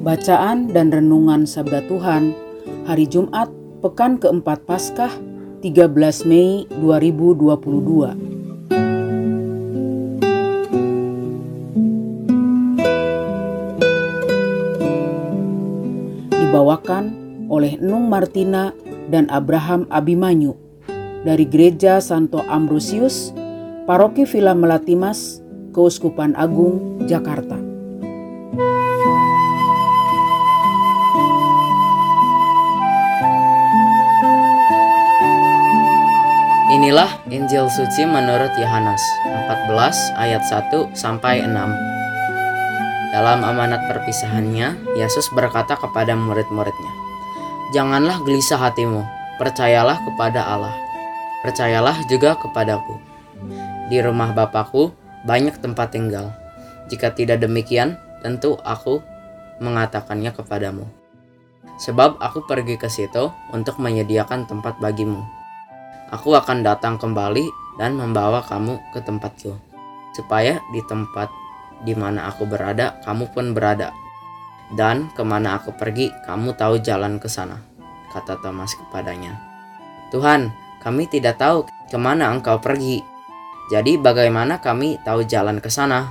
Bacaan dan Renungan Sabda Tuhan Hari Jumat Pekan keempat Paskah 13 Mei 2022 Dibawakan oleh Nung Martina dan Abraham Abimanyu dari Gereja Santo Ambrosius, Paroki Villa Melatimas, Keuskupan Agung, Jakarta. Inilah Injil suci menurut Yohanes 14 ayat 1 sampai 6. Dalam amanat perpisahannya, Yesus berkata kepada murid-muridnya, "Janganlah gelisah hatimu, percayalah kepada Allah. Percayalah juga kepadaku. Di rumah Bapakku banyak tempat tinggal. Jika tidak demikian, tentu aku mengatakannya kepadamu. Sebab aku pergi ke situ untuk menyediakan tempat bagimu." Aku akan datang kembali dan membawa kamu ke tempatku, supaya di tempat di mana aku berada, kamu pun berada. Dan ke mana aku pergi, kamu tahu jalan ke sana, kata Thomas kepadanya. Tuhan, kami tidak tahu ke mana engkau pergi. Jadi bagaimana kami tahu jalan ke sana?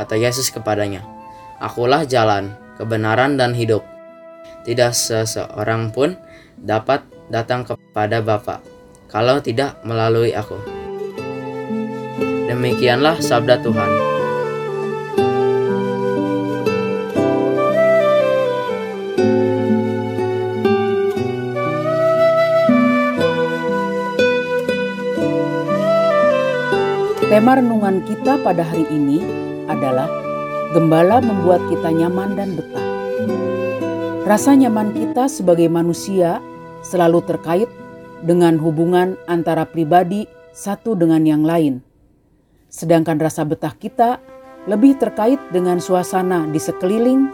Kata Yesus kepadanya, Akulah jalan, kebenaran, dan hidup. Tidak seseorang pun dapat datang kepada Bapa kalau tidak melalui aku. Demikianlah sabda Tuhan. Tema renungan kita pada hari ini adalah Gembala membuat kita nyaman dan betah. Rasa nyaman kita sebagai manusia selalu terkait dengan hubungan antara pribadi satu dengan yang lain. Sedangkan rasa betah kita lebih terkait dengan suasana di sekeliling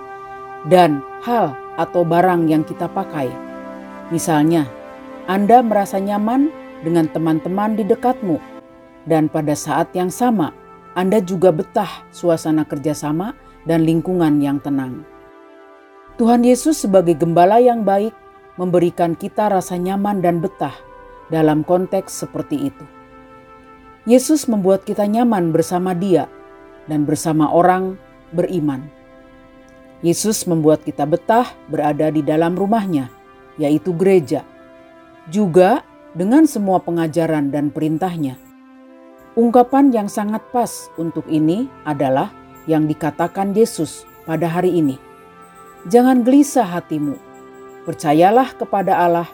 dan hal atau barang yang kita pakai. Misalnya, Anda merasa nyaman dengan teman-teman di dekatmu, dan pada saat yang sama Anda juga betah suasana kerjasama dan lingkungan yang tenang. Tuhan Yesus sebagai gembala yang baik memberikan kita rasa nyaman dan betah dalam konteks seperti itu. Yesus membuat kita nyaman bersama Dia dan bersama orang beriman. Yesus membuat kita betah berada di dalam rumahnya, yaitu gereja, juga dengan semua pengajaran dan perintahnya. Ungkapan yang sangat pas untuk ini adalah yang dikatakan Yesus pada hari ini. Jangan gelisah hatimu, Percayalah kepada Allah,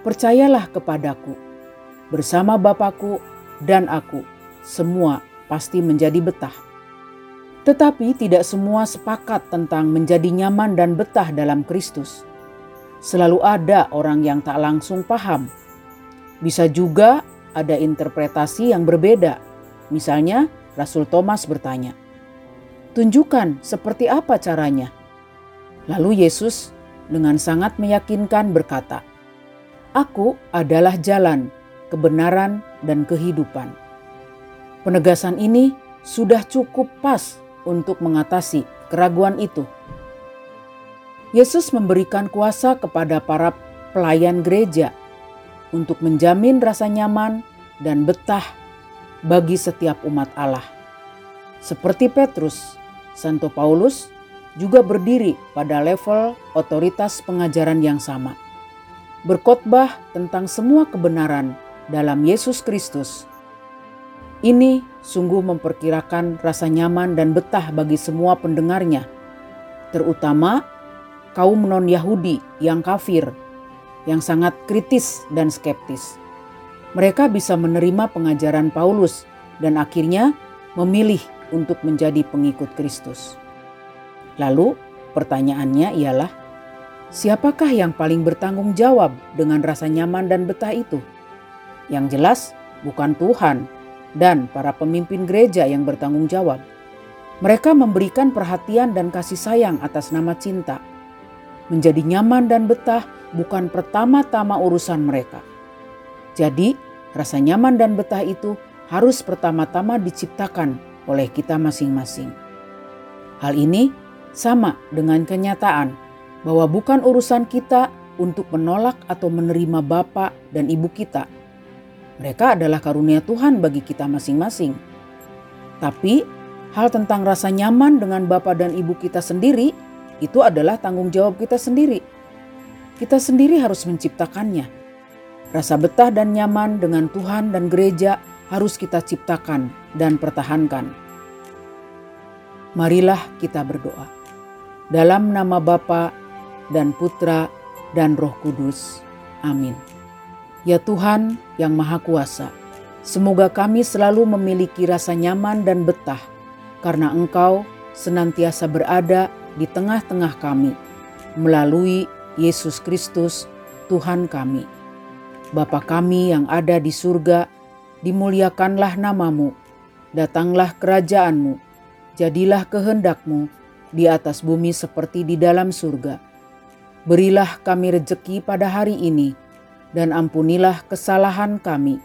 percayalah kepadaku. Bersama Bapakku dan aku, semua pasti menjadi betah. Tetapi tidak semua sepakat tentang menjadi nyaman dan betah dalam Kristus. Selalu ada orang yang tak langsung paham. Bisa juga ada interpretasi yang berbeda. Misalnya, Rasul Thomas bertanya, "Tunjukkan seperti apa caranya?" Lalu Yesus dengan sangat meyakinkan berkata, Aku adalah jalan, kebenaran, dan kehidupan. Penegasan ini sudah cukup pas untuk mengatasi keraguan itu. Yesus memberikan kuasa kepada para pelayan gereja untuk menjamin rasa nyaman dan betah bagi setiap umat Allah. Seperti Petrus, Santo Paulus, juga berdiri pada level otoritas pengajaran yang sama. Berkhotbah tentang semua kebenaran dalam Yesus Kristus. Ini sungguh memperkirakan rasa nyaman dan betah bagi semua pendengarnya, terutama kaum non-Yahudi yang kafir, yang sangat kritis dan skeptis. mereka bisa menerima pengajaran Paulus dan akhirnya memilih untuk menjadi pengikut Kristus. Lalu, pertanyaannya ialah, siapakah yang paling bertanggung jawab dengan rasa nyaman dan betah itu? Yang jelas, bukan Tuhan dan para pemimpin gereja yang bertanggung jawab. Mereka memberikan perhatian dan kasih sayang atas nama cinta. Menjadi nyaman dan betah bukan pertama-tama urusan mereka. Jadi, rasa nyaman dan betah itu harus pertama-tama diciptakan oleh kita masing-masing. Hal ini sama dengan kenyataan bahwa bukan urusan kita untuk menolak atau menerima bapak dan ibu kita. Mereka adalah karunia Tuhan bagi kita masing-masing. Tapi hal tentang rasa nyaman dengan bapak dan ibu kita sendiri itu adalah tanggung jawab kita sendiri. Kita sendiri harus menciptakannya. Rasa betah dan nyaman dengan Tuhan dan gereja harus kita ciptakan dan pertahankan. Marilah kita berdoa. Dalam nama Bapa dan Putra dan Roh Kudus. Amin. Ya Tuhan yang Maha Kuasa, semoga kami selalu memiliki rasa nyaman dan betah karena Engkau senantiasa berada di tengah-tengah kami melalui Yesus Kristus Tuhan kami. Bapa kami yang ada di surga, dimuliakanlah namamu, datanglah kerajaanmu, jadilah kehendakmu di atas bumi seperti di dalam surga. Berilah kami rejeki pada hari ini, dan ampunilah kesalahan kami,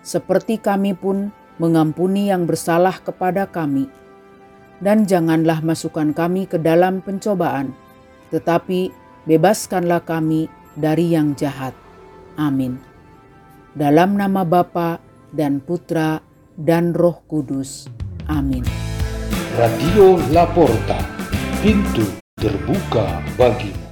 seperti kami pun mengampuni yang bersalah kepada kami. Dan janganlah masukkan kami ke dalam pencobaan, tetapi bebaskanlah kami dari yang jahat. Amin. Dalam nama Bapa dan Putra dan Roh Kudus. Amin. Radio Laporta, pintu terbuka bagimu.